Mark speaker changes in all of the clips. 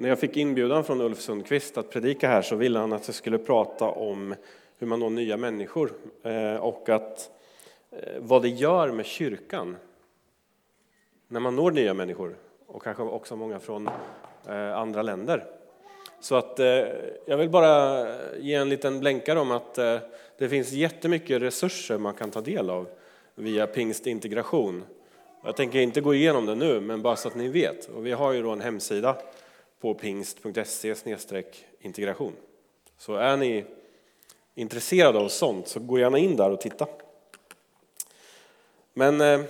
Speaker 1: när jag fick inbjudan från Ulf Sundqvist att predika här så ville han att jag skulle prata om hur man når nya människor eh, och att, eh, vad det gör med kyrkan när man når nya människor och kanske också många från eh, andra länder. Så att jag vill bara ge en liten blänkare om att det finns jättemycket resurser man kan ta del av via pingstintegration. Jag tänker inte gå igenom det nu, men bara så att ni vet. Och vi har ju då en hemsida på pingst.se integration. Så är ni intresserade av sånt så gå gärna in där och titta. Men eh,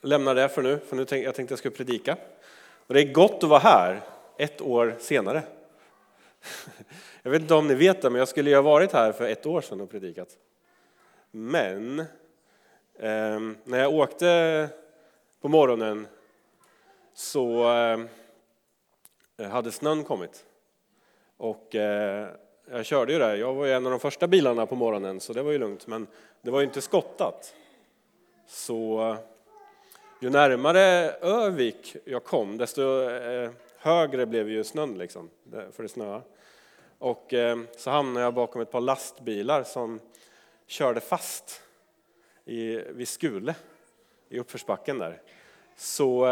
Speaker 1: lämnar det för nu, för nu tänkte jag tänkte jag skulle predika. Och det är gott att vara här ett år senare. Jag vet inte om ni vet det, men jag skulle ju ha varit här för ett år sedan och predikat. Men eh, när jag åkte på morgonen så eh, Eh, hade snön kommit. Och eh, jag körde ju där, jag var ju en av de första bilarna på morgonen så det var ju lugnt. Men det var ju inte skottat. Så eh, ju närmare Övik jag kom desto högre blev ju snön liksom, för det snöade. Och så hamnade jag bakom ett par lastbilar som körde fast i, vid Skule i uppförsbacken där. Så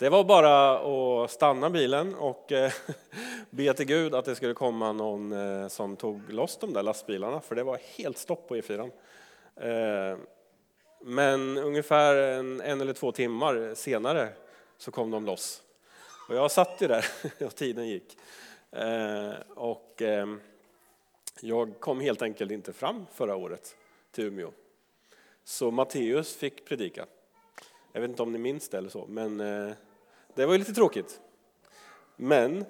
Speaker 1: det var bara att stanna bilen och eh, be till Gud att det skulle komma någon eh, som tog loss de där lastbilarna, för det var helt stopp på E4. Eh, men ungefär en, en eller två timmar senare så kom de loss. Och jag satt ju där och tiden gick. Och jag kom helt enkelt inte fram förra året till Umeå. Så Matteus fick predika. Jag vet inte om ni minns det eller så, men eh, det var ju lite tråkigt. Men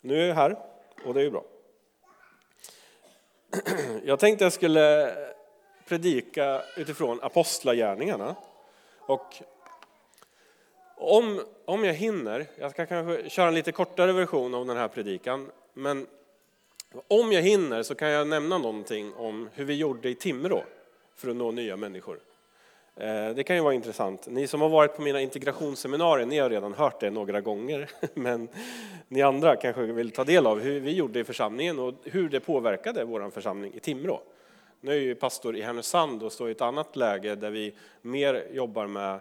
Speaker 1: nu är jag här och det är ju bra. Jag tänkte jag skulle predika utifrån apostlagärningarna. Och om, om jag hinner, jag ska kanske köra en lite kortare version av den här predikan, men om jag hinner så kan jag nämna någonting om hur vi gjorde i Timrå för att nå nya människor. Eh, det kan ju vara intressant. Ni som har varit på mina integrationsseminarier, ni har redan hört det några gånger. Men ni andra kanske vill ta del av hur vi gjorde i församlingen och hur det påverkade vår församling i Timrå. Nu är jag ju pastor i Härnösand och står i ett annat läge där vi mer jobbar med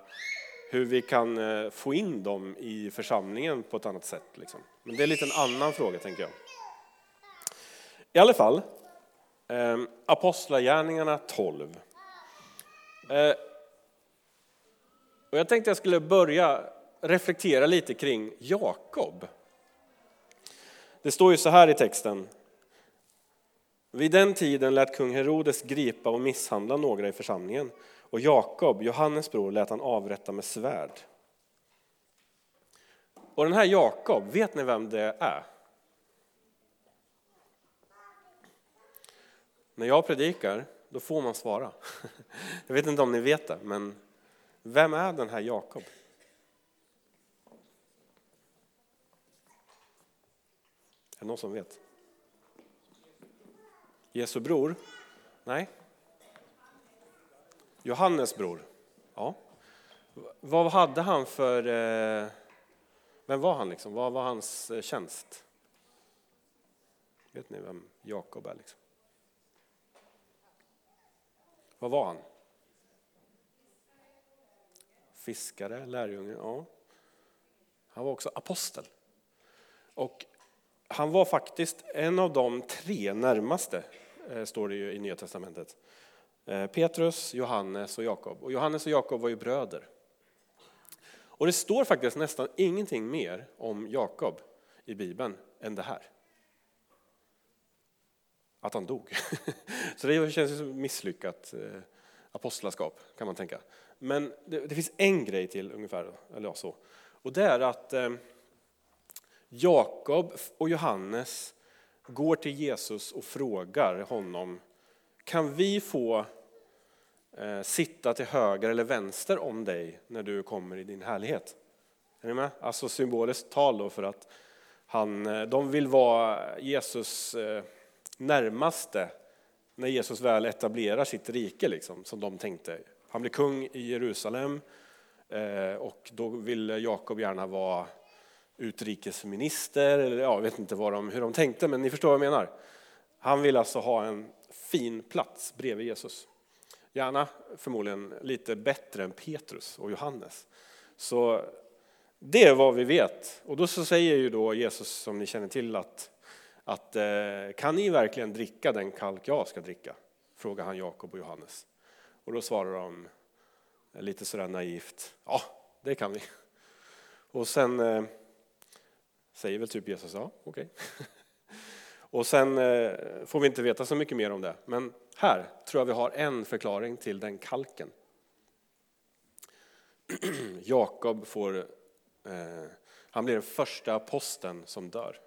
Speaker 1: hur vi kan eh, få in dem i församlingen på ett annat sätt. Liksom. Men det är lite en annan fråga, tänker jag. I alla fall, eh, Apostlagärningarna 12. Och jag tänkte jag skulle börja reflektera lite kring Jakob. Det står ju så här i texten. Vid den tiden lät kung Herodes gripa och misshandla några i församlingen och Jakob, Johannes bror, lät han avrätta med svärd. Och den här Jakob, vet ni vem det är? När jag predikar, då får man svara. Jag vet inte om ni vet det, men vem är den här Jakob? Är det någon som vet? Jesu bror? Nej. Johannes bror? Ja. Vad hade han för... Eh, vem var han liksom? Vad var hans eh, tjänst? Vet ni vem Jakob är? Liksom? Vad var han? Fiskare, lärjunge. Ja. Han var också apostel. Och han var faktiskt en av de tre närmaste, eh, står det ju i Nya Testamentet. Eh, Petrus, Johannes och Jakob. Och Johannes och Jakob var ju bröder. Och det står faktiskt nästan ingenting mer om Jakob i Bibeln än det här. Att han dog. Så det känns ju som misslyckat eh, apostlaskap kan man tänka. Men det, det, finns en grej till ungefär, eller ja, så. Och det är att eh, Jakob och Johannes går till Jesus och frågar honom, kan vi få eh, sitta till höger eller vänster om dig när du kommer i din härlighet? Är ni med? Alltså symboliskt tal då för att han, eh, de vill vara Jesus eh, närmaste när Jesus väl etablerar sitt rike, liksom, som de tänkte. Han blir kung i Jerusalem eh, och då vill Jakob gärna vara utrikesminister, eller jag vet inte vad de, hur de tänkte, men ni förstår vad jag menar. Han vill alltså ha en fin plats bredvid Jesus. Gärna förmodligen lite bättre än Petrus och Johannes. Så det är vad vi vet. Och då så säger ju då Jesus, som ni känner till, att, att eh, kan ni verkligen dricka den kalk jag ska dricka? Frågar han Jakob och Johannes. Och då svarar de lite sådär naivt, ja det kan vi. Och sen eh, säger väl typ Jesus, ja okej. Okay. Och sen eh, får vi inte veta så mycket mer om det. Men här tror jag vi har en förklaring till den kalken. Jakob får, eh, han blir den första aposteln som dör.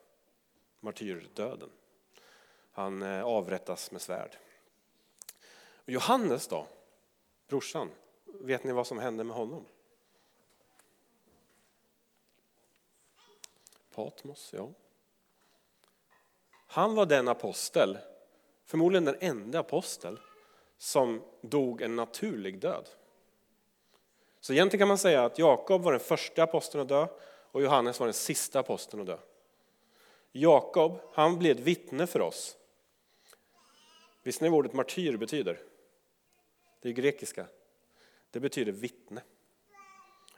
Speaker 1: Martyrdöden. Han eh, avrättas med svärd. Johannes då, brorsan, vet ni vad som hände med honom? Patmos, ja. Han var den apostel, förmodligen den enda apostel, som dog en naturlig död. Så egentligen kan man säga att Jakob var den första aposteln att dö och Johannes var den sista aposteln att dö. Jakob, han blev ett vittne för oss. Visste ni vad ordet martyr betyder? Det är grekiska. Det betyder vittne.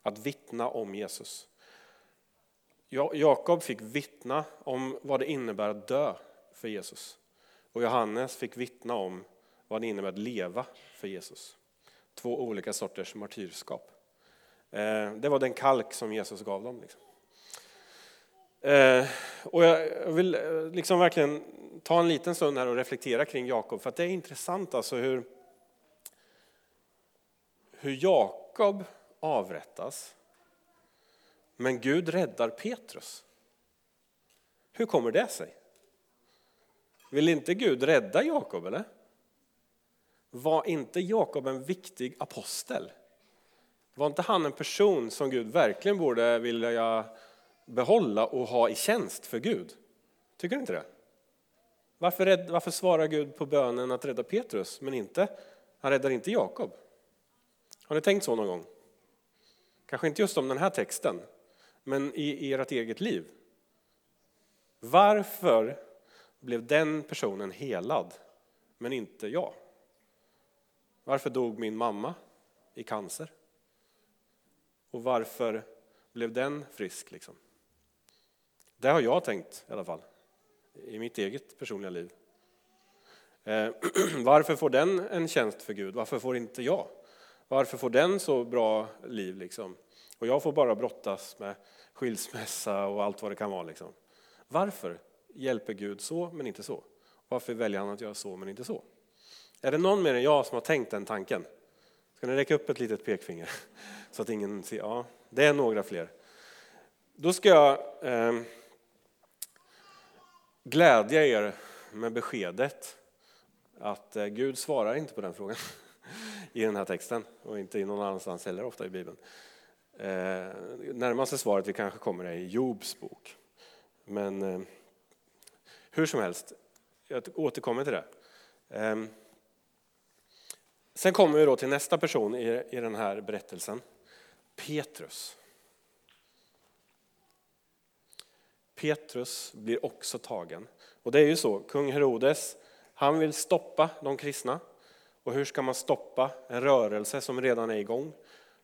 Speaker 1: Att vittna om Jesus. Jakob fick vittna om vad det innebär att dö för Jesus. Och Johannes fick vittna om vad det innebär att leva för Jesus. Två olika sorters martyrskap. Eh, det var den kalk som Jesus gav dem. Liksom. Eh, och jag vill eh, liksom verkligen ta en liten stund här och reflektera kring Jakob, för att det är intressant alltså hur, hur Jakob avrättas men Gud räddar Petrus. Hur kommer det sig? Vill inte Gud rädda Jakob eller? Var inte Jakob en viktig apostel? Var inte han en person som Gud verkligen borde vilja behålla och ha i tjänst för Gud? Tycker du inte det? Varför, rädd, varför svarar Gud på bönen att rädda Petrus, men inte, han räddar inte Jakob? Har ni tänkt så någon gång? Kanske inte just om den här texten, men i ert eget liv. Varför blev den personen helad, men inte jag? Varför dog min mamma i cancer? Och varför blev den frisk? Liksom? Det har jag tänkt i alla fall, i mitt eget personliga liv. Eh, varför får den en tjänst för Gud? Varför får inte jag? Varför får den så bra liv? Liksom? Och jag får bara brottas med skilsmässa och allt vad det kan vara. Liksom. Varför hjälper Gud så men inte så? Varför väljer han att göra så men inte så? Är det någon mer än jag som har tänkt den tanken? Ska ni räcka upp ett litet pekfinger? Så att ingen ser. Ja, det är några fler. Då ska jag eh, glädja er med beskedet att eh, Gud svarar inte på den frågan i den här texten och inte i någon annanstans heller ofta i Bibeln. Eh, närmaste svaret vi kanske kommer är i Jobs bok. Men eh, hur som helst, jag återkommer till det. Eh, sen kommer vi då till nästa person i, i den här berättelsen, Petrus. Petrus blir också tagen. Och det är ju så, kung Herodes, han vill stoppa de kristna. Och hur ska man stoppa en rörelse som redan är igång?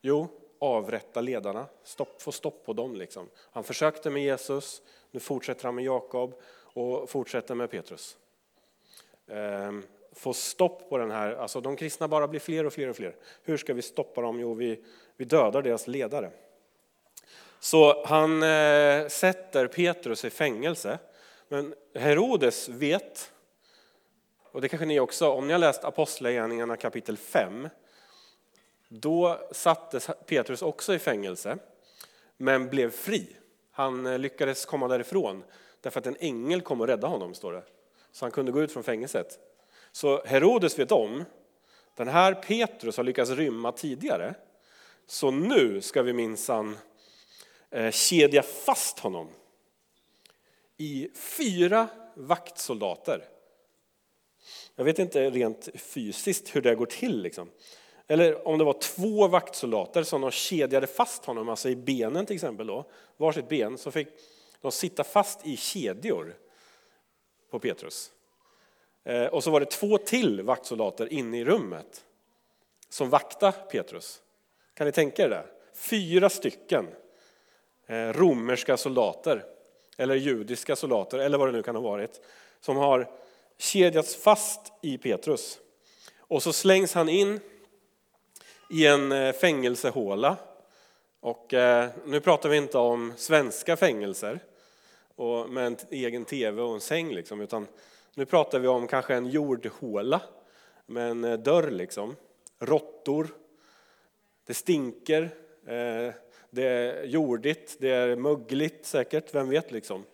Speaker 1: Jo, avrätta ledarna, stopp, få stopp på dem. Liksom. Han försökte med Jesus, nu fortsätter han med Jakob och fortsätter med Petrus. Ehm, få stopp på den här, alltså de kristna bara blir fler och fler och fler. Hur ska vi stoppa dem? Jo, vi, vi dödar deras ledare. Så han eh, sätter Petrus i fängelse. Men Herodes vet, och det kanske ni också, om ni har läst Apostlagärningarna kapitel 5, då sattes Petrus också i fängelse, men blev fri. Han eh, lyckades komma därifrån Därför att en ängel kom och räddade honom, står det. Så han kunde gå ut från fängelset. Så Herodes vet om, den här Petrus har lyckats rymma tidigare. Så nu ska vi minsann eh, kedja fast honom i fyra vaktsoldater. Jag vet inte rent fysiskt hur det går till. Liksom. Eller om det var två vaktsoldater som de kedjade fast honom, alltså i benen till exempel, då, varsitt ben, så fick de sitta fast i kedjor på Petrus. Eh, och så var det två till vaktsoldater inne i rummet som vaktade Petrus. Kan ni tänka er det? Fyra stycken eh, romerska soldater, eller judiska soldater, eller vad det nu kan ha varit, som har kedjats fast i Petrus. Och så slängs han in i en eh, fängelsehåla. Och eh, nu pratar vi inte om svenska fängelser och med en egen tv och en säng, liksom, utan nu pratar vi om kanske en jordhåla med en eh, dörr. Liksom. Råttor, det stinker, eh, det är jordigt, det är mögligt säkert, vem vet liksom.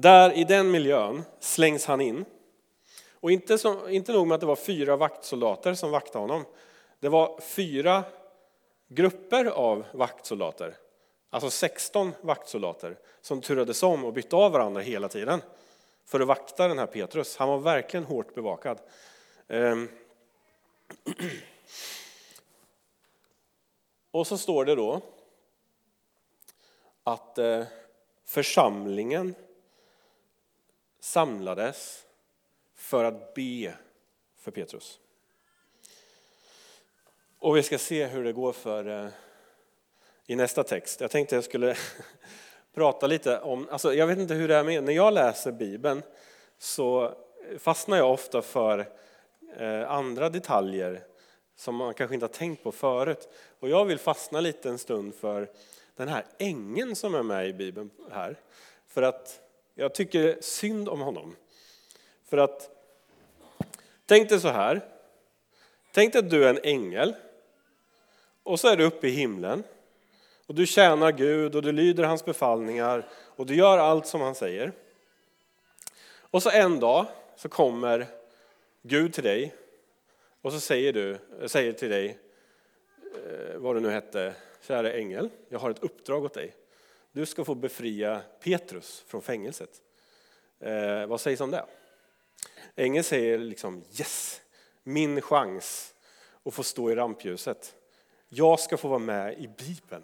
Speaker 1: Där i den miljön slängs han in. Och inte, som, inte nog med att det var fyra vaktsoldater som vaktade honom. Det var fyra grupper av vaktsoldater, alltså 16 vaktsoldater som turades om och bytte av varandra hela tiden för att vakta den här Petrus. Han var verkligen hårt bevakad. Ehm. Och så står det då att eh, församlingen samlades för att be för Petrus. Och vi ska se hur det går för eh, i nästa text. Jag tänkte jag skulle prata lite om, alltså jag vet inte hur det är med, när jag läser Bibeln så fastnar jag ofta för eh, andra detaljer som man kanske inte har tänkt på förut. Och jag vill fastna lite en stund för den här ängeln som är med i Bibeln här. För att jag tycker synd om honom. För att, tänk dig så här, tänk dig att du är en ängel och så är du uppe i himlen och du tjänar Gud och du lyder hans befallningar och du gör allt som han säger. Och så en dag så kommer Gud till dig och så säger, du, säger till dig, eh, vad du nu hette, kära ängel, jag har ett uppdrag åt dig. Du ska få befria Petrus från fängelset. Eh, vad sägs om det? Ängeln säger liksom yes, min chans att få stå i rampljuset. Jag ska få vara med i Bibeln.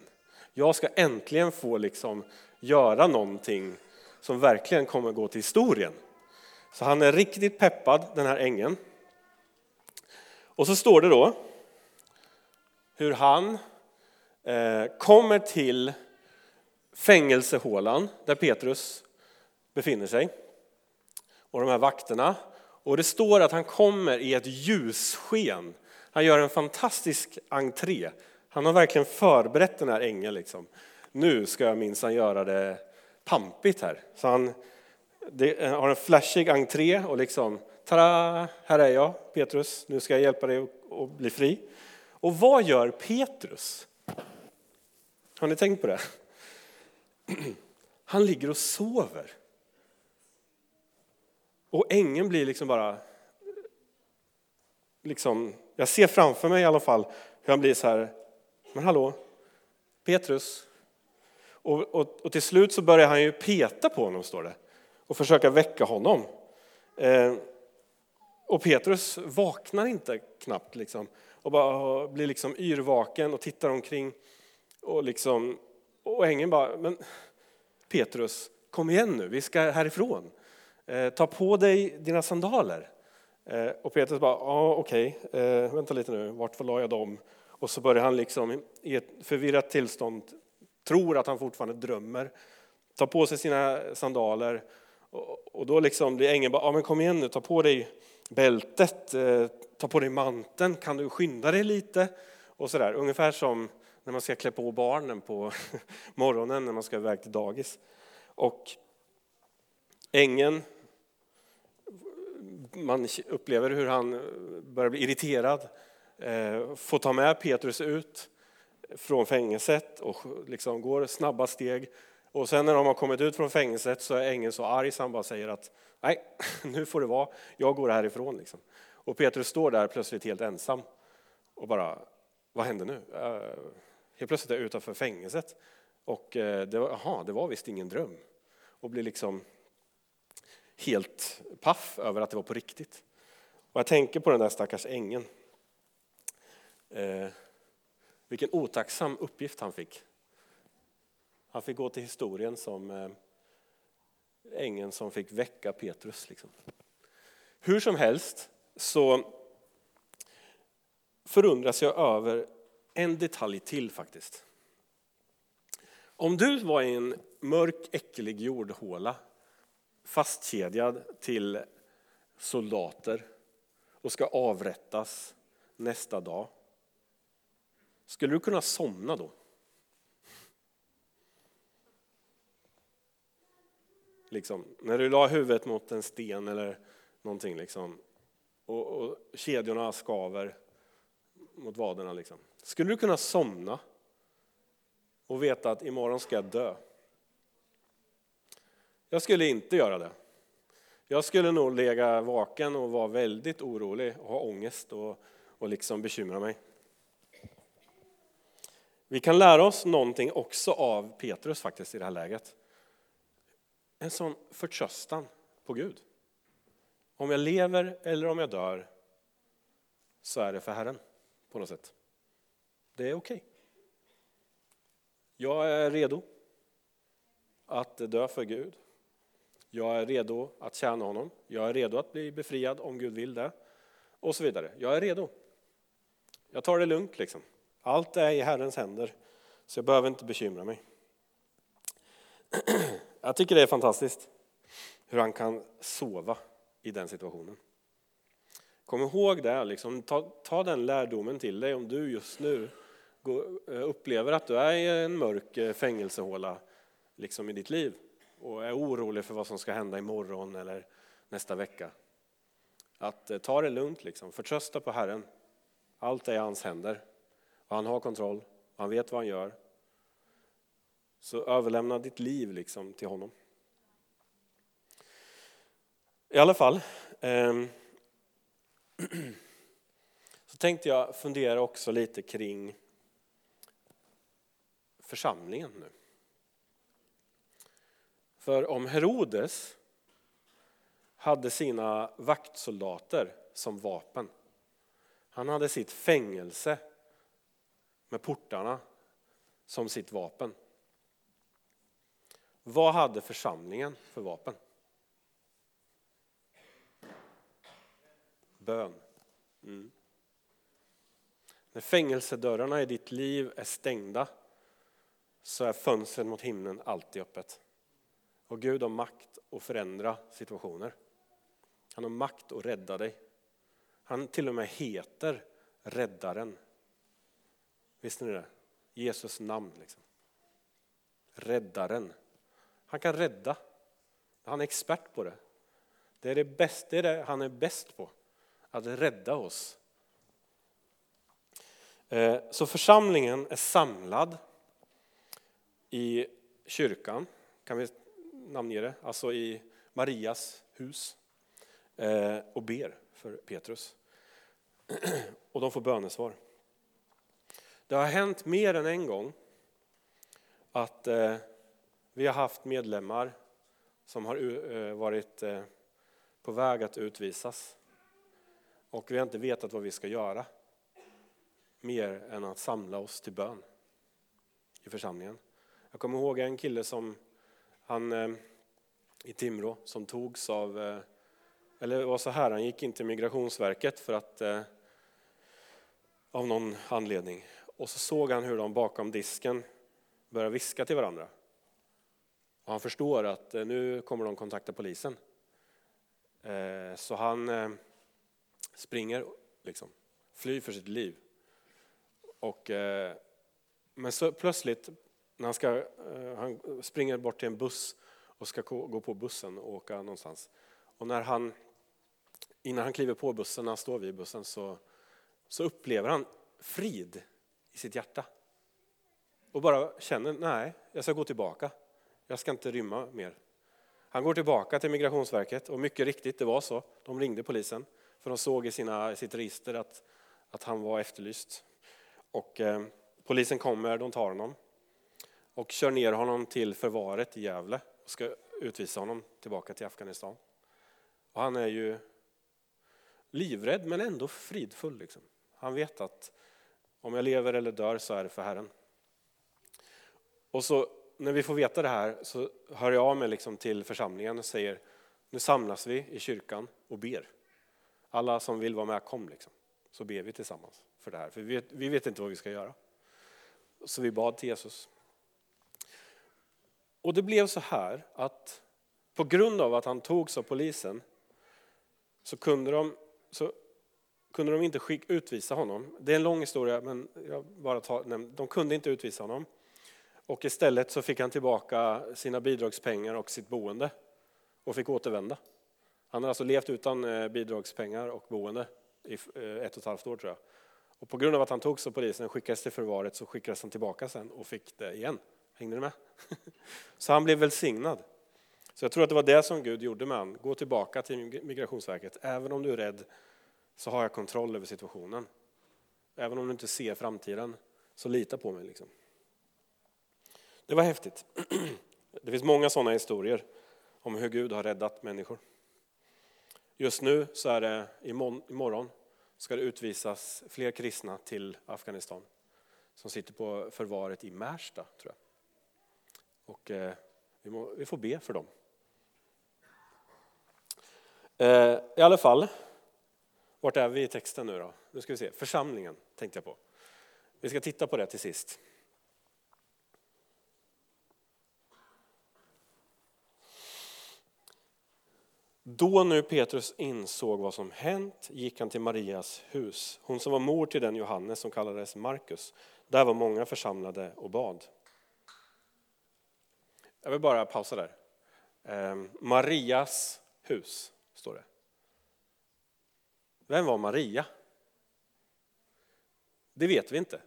Speaker 1: Jag ska äntligen få liksom göra någonting som verkligen kommer gå till historien. Så han är riktigt peppad, den här ängeln. Och så står det då hur han eh, kommer till fängelsehålan där Petrus befinner sig. Och de här vakterna. Och det står att han kommer i ett ljussken. Han gör en fantastisk entré. Han har verkligen förberett den här ängeln. Liksom. Nu ska jag minsann göra det pampigt här. Så han det, eh, har en flashig entré och liksom, tada, här är jag Petrus, nu ska jag hjälpa dig att bli fri. Och vad gör Petrus? Har ni tänkt på det? Han ligger och sover. Och ängeln blir liksom bara, liksom, jag ser framför mig i alla fall hur han blir så här, men hallå, Petrus. Och, och, och till slut så börjar han ju peta på honom, står det, och försöka väcka honom. Eh, och Petrus vaknar inte knappt liksom, och bara blir liksom yrvaken och tittar omkring. Och, liksom, och ängeln bara, men Petrus, kom igen nu, vi ska härifrån. Eh, ta på dig dina sandaler. Eh, och Petrus bara, ja okej, okay. eh, vänta lite nu, vart la jag dem? Och så börjar han liksom i ett förvirrat tillstånd, tror att han fortfarande drömmer, tar på sig sina sandaler och då liksom blir ängeln bara, ja men kom igen nu, ta på dig bältet, eh, ta på dig manteln, kan du skynda dig lite? Och sådär, ungefär som när man ska klä på barnen på morgonen när man ska iväg till dagis. Och ängeln, man upplever hur han börjar bli irriterad, eh, får ta med Petrus ut från fängelset och liksom går snabba steg Och sen när de har kommit ut från fängelset så är ängeln så arg så han bara säger att nej, nu får det vara, jag går härifrån. Liksom. Och Petrus står där plötsligt helt ensam och bara, vad händer nu? Eh, Helt plötsligt är jag utanför fängelset. Och eh, det, var, aha, det var visst ingen dröm. Och blir liksom helt paff över att det var på riktigt. Och jag tänker på den där stackars ängeln. Eh, vilken otacksam uppgift han fick. Han fick gå till historien som eh, ängeln som fick väcka Petrus. Liksom. Hur som helst så förundras jag över en detalj till faktiskt. Om du var i en mörk, äcklig jordhåla fastkedjad till soldater och ska avrättas nästa dag. Skulle du kunna somna då? Liksom, när du la huvudet mot en sten eller någonting liksom, och, och kedjorna skaver mot vaderna. Liksom. Skulle du kunna somna och veta att imorgon ska jag dö? Jag skulle inte göra det. Jag skulle nog lägga vaken och vara väldigt orolig och ha ångest och, och liksom bekymra mig. Vi kan lära oss någonting också av Petrus faktiskt i det här läget. En sån förtröstan på Gud. Om jag lever eller om jag dör så är det för Herren på något sätt. Det är okej. Okay. Jag är redo att dö för Gud. Jag är redo att tjäna honom. Jag är redo att bli befriad om Gud vill det. Och så vidare. Jag är redo. Jag tar det lugnt liksom. Allt är i Herrens händer, så jag behöver inte bekymra mig. Jag tycker det är fantastiskt hur han kan sova i den situationen. Kom ihåg det, liksom, ta, ta den lärdomen till dig om du just nu går, eh, upplever att du är i en mörk eh, fängelsehåla liksom i ditt liv och är orolig för vad som ska hända imorgon eller nästa vecka. Att eh, ta det lugnt, liksom. förtrösta på Herren. Allt är i hans händer. Och han har kontroll, han vet vad han gör. Så överlämna ditt liv liksom till honom. I alla fall, eh, så tänkte jag fundera också lite kring församlingen nu. För om Herodes hade sina vaktsoldater som vapen, han hade sitt fängelse med portarna som sitt vapen. Vad hade församlingen för vapen? Bön. Mm. När fängelsedörrarna i ditt liv är stängda så är fönstret mot himlen alltid öppet. Och Gud har makt att förändra situationer. Han har makt att rädda dig. Han till och med heter Räddaren. Visste ni det? Jesus namn. Liksom. Räddaren. Han kan rädda. Han är expert på det. Det är det bästa det är det han är bäst på. Att rädda oss. Eh, så församlingen är samlad i kyrkan, kan vi namnge det, alltså i Marias hus eh, och ber för Petrus. Och de får bönesvar. Det har hänt mer än en gång att eh, vi har haft medlemmar som har varit på väg att utvisas. Och vi har inte vetat vad vi ska göra. Mer än att samla oss till bön i församlingen. Jag kommer ihåg en kille som han eh, i Timrå som togs av, eh, eller det var så här, han gick in till Migrationsverket för att eh, av någon anledning. Och så såg han hur de bakom disken började viska till varandra. Och han förstår att nu kommer de kontakta polisen. Så han springer, liksom, flyr för sitt liv. Och, eh, men så plötsligt, när han, ska, eh, han springer bort till en buss och ska gå på bussen och åka någonstans. Och när han, innan han kliver på bussen, när han står vid bussen, så, så upplever han frid i sitt hjärta. Och bara känner, nej, jag ska gå tillbaka. jag ska inte rymma mer. Han går tillbaka till Migrationsverket och mycket riktigt, det var så. De ringde polisen för de såg i sina, sitt register att, att han var efterlyst. Och eh, polisen kommer, de tar honom och kör ner honom till förvaret i Gävle och ska utvisa honom tillbaka till Afghanistan. Och han är ju livrädd men ändå fridfull. Liksom. Han vet att om jag lever eller dör så är det för Herren. Och så när vi får veta det här så hör jag av mig liksom till församlingen och säger nu samlas vi i kyrkan och ber. Alla som vill vara med, kom liksom. Så ber vi tillsammans för det här, för vi vet, vi vet inte vad vi ska göra. Så vi bad till Jesus. Och det blev så här att på grund av att han togs av polisen så kunde de, så kunde de inte skick, utvisa honom. Det är en lång historia, men jag bara tar, de kunde inte utvisa honom. Och istället så fick han tillbaka sina bidragspengar och sitt boende och fick återvända. Han har alltså levt utan eh, bidragspengar och boende i eh, ett och ett halvt år tror jag. Och på grund av att han togs av polisen och skickades till förvaret så skickades han tillbaka sen och fick det igen. Hängde ni med? Så han blev välsignad. Så jag tror att det var det som Gud gjorde med honom. Gå tillbaka till Migrationsverket. Även om du är rädd så har jag kontroll över situationen. Även om du inte ser framtiden så lita på mig. Liksom. Det var häftigt. Det finns många sådana historier om hur Gud har räddat människor. Just nu så är det imorgon ska det utvisas fler kristna till Afghanistan som sitter på förvaret i Märsta tror jag. Och eh, vi, må, vi, får be för dem. Eh, I alla fall, vart är vi i texten nu då? Nu ska vi se, församlingen tänkte jag på. Vi ska titta på det till sist. Då nu Petrus insåg vad som hänt gick han till Marias hus, hon som var mor till den Johannes som kallades Markus. Där var många församlade och bad. Jag vill bara pausa där. Ehm, Marias hus, står det. Vem var Maria? Det vet vi inte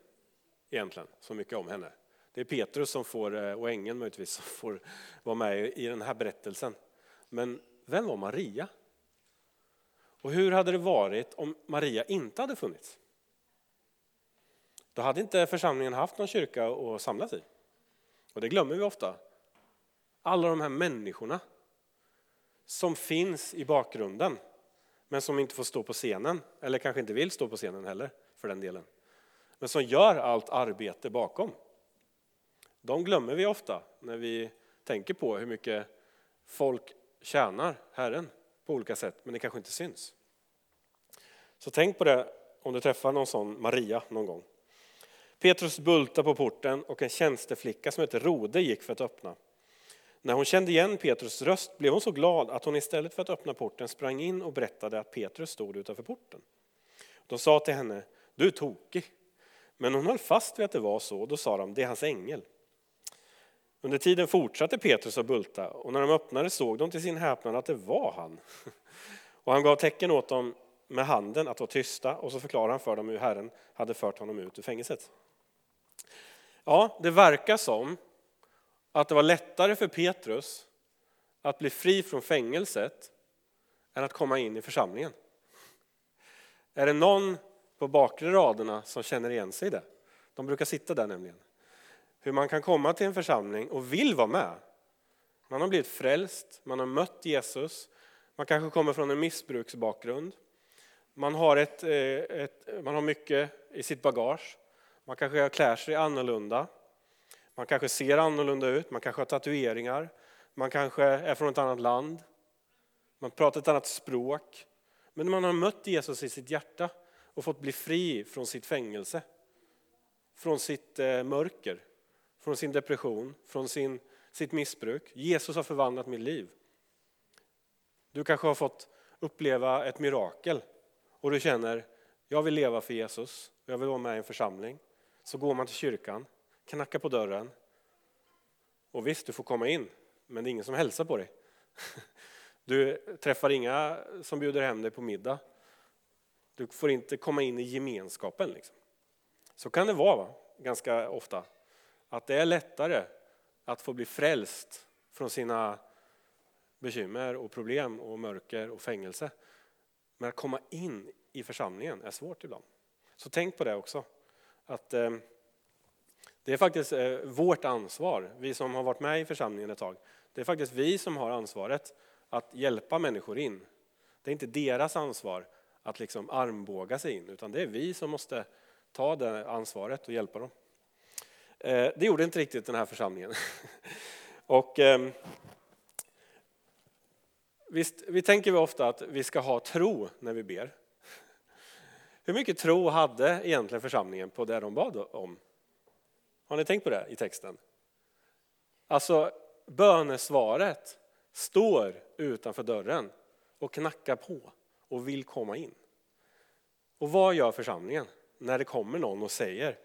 Speaker 1: egentligen så mycket om henne. Det är Petrus som får, eh, och ängeln möjligtvis, som får vara med i den här berättelsen. Men vem var Maria? Och hur hade det varit om Maria inte hade funnits? Då hade inte församlingen haft någon kyrka att samlas i. Och det glömmer vi ofta. Alla de här människorna som finns i bakgrunden men som inte får stå på scenen, eller kanske inte vill stå på scenen heller för den delen. Men som gör allt arbete bakom. De glömmer vi ofta när vi tänker på hur mycket folk tjänar Herren på olika sätt, men det kanske inte syns. Så tänk på det om du träffar någon sån Maria någon gång. Petrus bultade på porten och en tjänsteflicka som heter Rode gick för att öppna. När hon kände igen Petrus röst blev hon så glad att hon istället för att öppna porten sprang in och berättade att Petrus stod utanför porten. De sa till henne, du är tokig. Men hon höll fast vid att det var så och då sa de, det är hans ängel. Under tiden fortsatte Petrus att bulta och när de öppnade såg de till sin häpnad att det var han. Och han gav tecken åt dem med handen att vara tysta och så förklarade han för dem hur Herren hade fört honom ut ur fängelset. Ja, det verkar som att det var lättare för Petrus att bli fri från fängelset än att komma in i församlingen. Är det någon på bakre raderna som känner igen sig i det? De brukar sitta där nämligen. Hur man kan komma till en församling och vill vara med. Man har blivit frälst, man har mött Jesus, man kanske kommer från en missbruksbakgrund. Man har, ett, eh, ett, man har mycket i sitt bagage. Man kanske klär sig annorlunda. Man kanske ser annorlunda ut, man kanske har tatueringar. Man kanske är från ett annat land. Man pratar ett annat språk. Men man har mött Jesus i sitt hjärta och fått bli fri från sitt fängelse. Från sitt eh, mörker från sin depression, från sin, sitt missbruk. Jesus har förvandlat mitt liv. Du kanske har fått uppleva ett mirakel och du känner, jag vill leva för Jesus, jag vill vara med i en församling. Så går man till kyrkan, knackar på dörren och visst, du får komma in, men det är ingen som hälsar på dig. Du träffar inga som bjuder hem dig på middag. Du får inte komma in i gemenskapen. Liksom. Så kan det vara va? ganska ofta att det är lättare att få bli frälst från sina bekymmer och problem och mörker och fängelse. Men att komma in i församlingen är svårt ibland. Så tänk på det också. Att eh, det är faktiskt eh, vårt ansvar, vi som har varit med i församlingen ett tag. Det är faktiskt vi som har ansvaret att hjälpa människor in. Det är inte deras ansvar att liksom armbåga sig in, utan det är vi som måste ta det ansvaret och hjälpa dem. Eh, det gjorde inte riktigt den här församlingen. Och, ehm, visst, vi tänker ofta att vi ska ha tro när vi ber. Hur mycket tro hade egentligen församlingen på det de bad om? Har ni tänkt på det i texten? Alltså bönesvaret står utanför dörren och knackar på och vill komma in. Och vad gör församlingen när det kommer någon och säger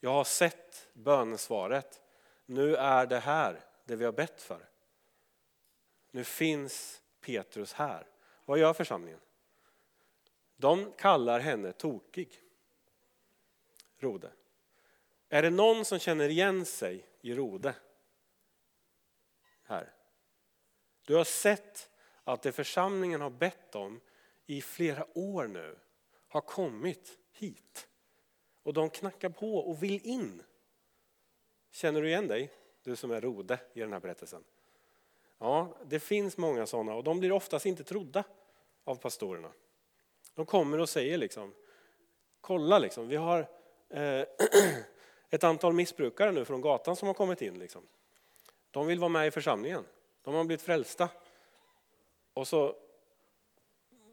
Speaker 1: jag har sett bönesvaret, nu är det här det vi har bett för. Nu finns Petrus här. Vad gör församlingen? De kallar henne tokig. Rode. Är det någon som känner igen sig i Rode? Här. Du har sett att det församlingen har bett om i flera år nu har kommit hit. Och de knackar på och vill in. Känner du igen dig, du som är Rode i den här berättelsen? Ja, det finns många sådana och de blir oftast inte trodda av pastorerna. De kommer och säger liksom, kolla liksom, vi har eh, ett antal missbrukare nu från gatan som har kommit in. Liksom. De vill vara med i församlingen. De har blivit frälsta. Och så,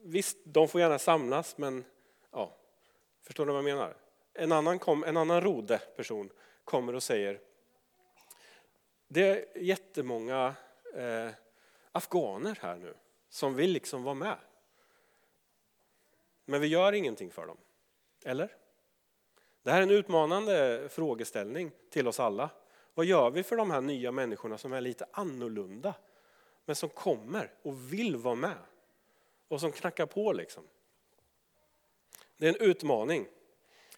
Speaker 1: visst, de får gärna samlas, men ja, förstår du vad jag menar? En annan, kom, en annan rode person kommer och säger, det är jättemånga eh, afghaner här nu som vill liksom vara med. Men vi gör ingenting för dem. Eller? Det här är en utmanande frågeställning till oss alla. Vad gör vi för de här nya människorna som är lite annorlunda? Men som kommer och vill vara med. Och som knackar på liksom. Det är en utmaning.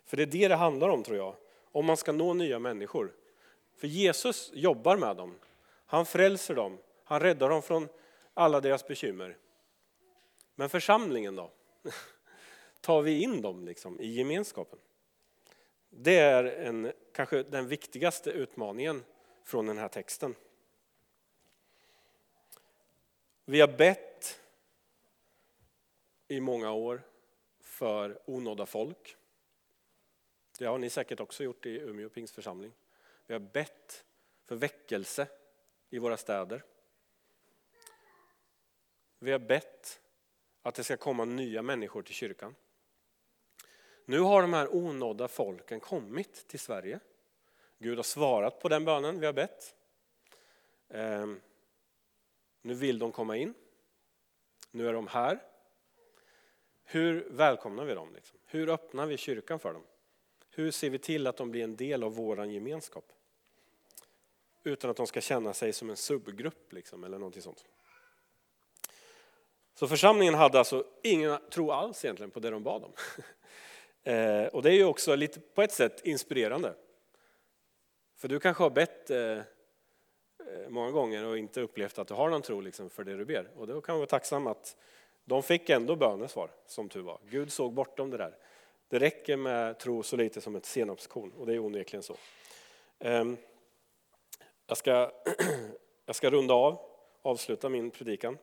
Speaker 1: För det är det det handlar om tror jag. Om man ska nå nya människor. För Jesus jobbar med dem. Han frälser dem. Han räddar dem från alla deras bekymmer. Men församlingen då? Tar vi in dem liksom i gemenskapen? Det är en, kanske den viktigaste utmaningen från den här texten. Vi har bett i många år för onådda folk. Det har ni säkert också gjort i Umeå pingstförsamling. Vi har bett för väckelse i våra städer. Vi har bett att det ska komma nya människor till kyrkan. Nu har de här onådda folken kommit till Sverige. Gud har svarat på den bönen vi har bett. Ehm, nu vill de komma in. Nu är de här. Hur välkomnar vi dem? Liksom? Hur öppnar vi kyrkan för dem? Hur ser vi till att de blir en del av vår gemenskap? Utan att de ska känna sig som en subgrupp liksom, eller någonting sånt. Så församlingen hade alltså ingen tro alls egentligen på det de bad om. Eh, och det är ju också lite på ett sätt inspirerande. För du kanske har bett eh, eh, många gånger och inte upplevt att du har någon tro liksom för det du ber. Och då kan man vara tacksam att de fick ändå bönesvar, som tur var. Gud såg bortom det där. Det räcker med tro så lite som ett senapskorn och det är onekligen så. Ehm, jag ska, jag ska runda av, avsluta min predikan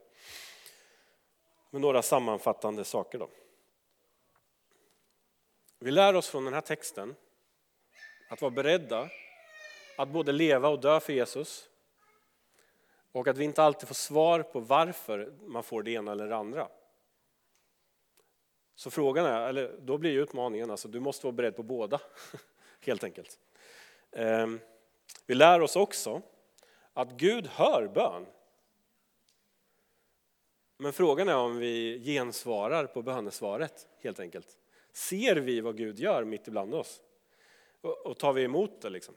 Speaker 1: med några sammanfattande saker. Då. Vi lär oss från den här texten att vara beredda att både leva och dö för Jesus. Och att vi inte alltid får svar på varför man får det ena eller det andra. Så frågan är, eller då blir utmaningen, alltså, du måste vara beredd på båda. Helt enkelt. Ehm, vi lär oss också att Gud hör bön. Men frågan är om vi gensvarar på bönesvaret helt enkelt. Ser vi vad Gud gör mitt ibland oss? Och tar vi emot det? Liksom?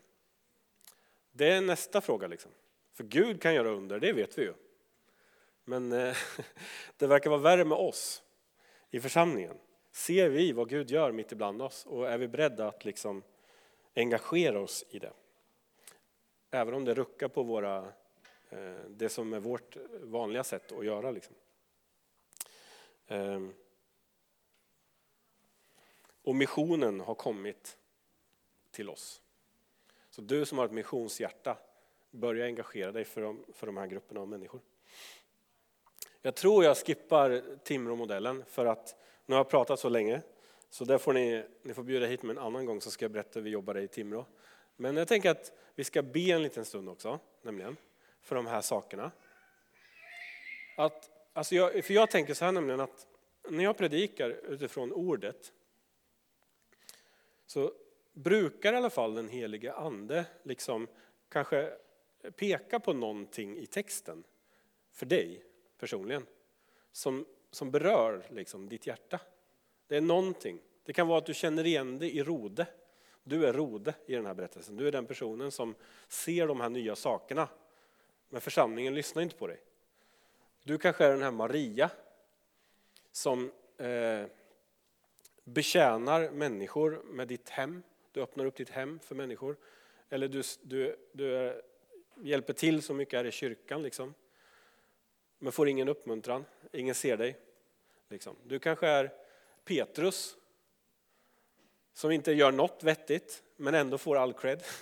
Speaker 1: Det är nästa fråga. Liksom. För Gud kan göra under, det vet vi ju. Men eh, det verkar vara värre med oss i församlingen. Ser vi vad Gud gör mitt ibland oss och är vi beredda att liksom engagera oss i det? Även om det ruckar på våra eh, det som är vårt vanliga sätt att göra. Liksom. Ehm. Och missionen har kommit till oss. Så du som har ett missionshjärta, börja engagera dig för de, för de här grupperna av människor. Jag tror jag skippar Timrå-modellen för att nu har jag pratat så länge. Så där får ni, ni får bjuda hit mig en annan gång så ska jag berätta hur vi jobbar i Timrå. Men jag tänker att vi ska be en liten stund också, nämligen, för de här sakerna. Att, alltså jag, för jag tänker så här nämligen att när jag predikar utifrån ordet så brukar i alla fall den helige ande liksom kanske peka på någonting i texten för dig personligen som, som berör liksom ditt hjärta. Det är någonting. Det kan vara att du känner igen dig i Rode. Du är Rode i den här berättelsen. Du är den personen som ser de här nya sakerna. Men församlingen lyssnar inte på dig. Du kanske är den här Maria som eh, betjänar människor med ditt hem. Du öppnar upp ditt hem för människor. Eller du, du, du eh, hjälper till så mycket här i kyrkan. Liksom. Men får ingen uppmuntran, ingen ser dig. Liksom. Du kanske är Petrus som inte gör något vettigt men ändå får all cred.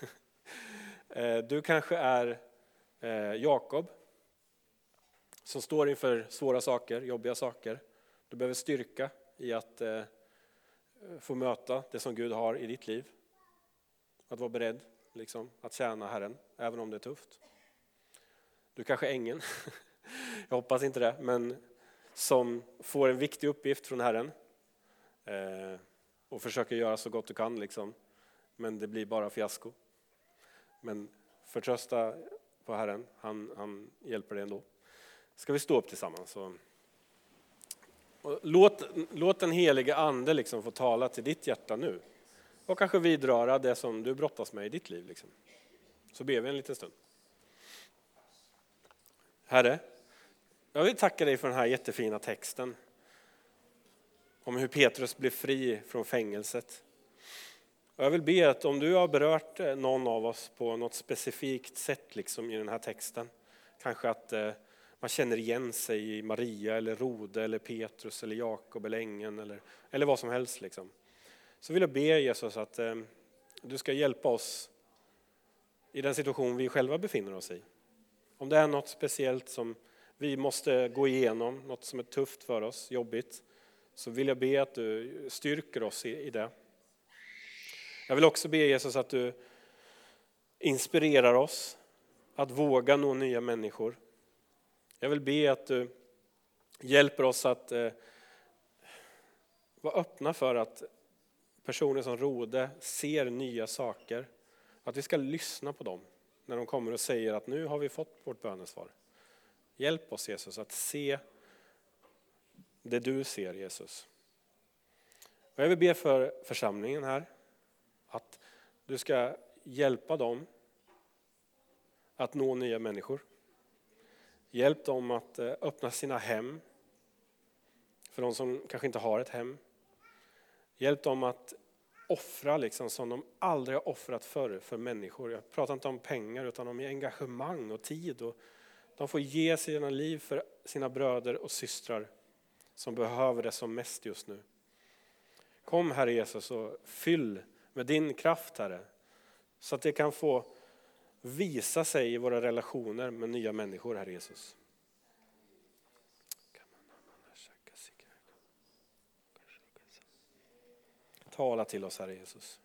Speaker 1: Eh, du kanske är eh, Jakob som står inför svåra saker, jobbiga saker. Du behöver styrka i att eh, få möta det som Gud har i ditt liv. Att vara beredd liksom, att tjäna Herren, även om det är tufft. Du kanske är ängeln, jag hoppas inte det, men som får en viktig uppgift från Herren eh, och försöker göra så gott du kan, liksom. men det blir bara fiasko. Men förtrösta på Herren, han, han hjälper dig ändå. Ska vi stå upp tillsammans? Och, och låt, låt den helige Ande liksom få tala till ditt hjärta nu och kanske vidröra det som du brottas med i ditt liv. Liksom. Så ber vi en liten stund. Herre, jag vill tacka dig för den här jättefina texten om hur Petrus blev fri från fängelset. Och jag vill be att om du har berört eh, någon av oss på något specifikt sätt liksom i den här texten, kanske att eh, man känner igen sig i Maria, eller Rode, eller Petrus, eller Jakob, eller ängeln eller, eller vad som helst. Liksom. Så vill jag be Jesus att eh, du ska hjälpa oss i den situation vi själva befinner oss i. Om det är något speciellt som vi måste gå igenom, något som är tufft för oss, jobbigt, så vill jag be att du styrker oss i det. Jag vill också be Jesus att du inspirerar oss att våga nå nya människor. Jag vill be att du hjälper oss att eh, vara öppna för att personer som Rode ser nya saker. Att vi ska lyssna på dem när de kommer och säger att nu har vi fått vårt bönesvar. Hjälp oss Jesus att se det du ser Jesus. Och jag vill be för församlingen här att du ska hjälpa dem att nå nya människor. Hjälp dem att eh, öppna sina hem för de som kanske inte har ett hem. Hjälp dem att offra liksom som de aldrig har offrat förr för människor. Jag pratar inte om pengar utan om engagemang och tid. Och de får ge sina liv för sina bröder och systrar som behöver det som mest just nu. Kom Herre Jesus och fyll med din kraft Herre. Så att det kan få visa sig i våra relationer med nya människor Herre Jesus. Tala till oss Herre Jesus.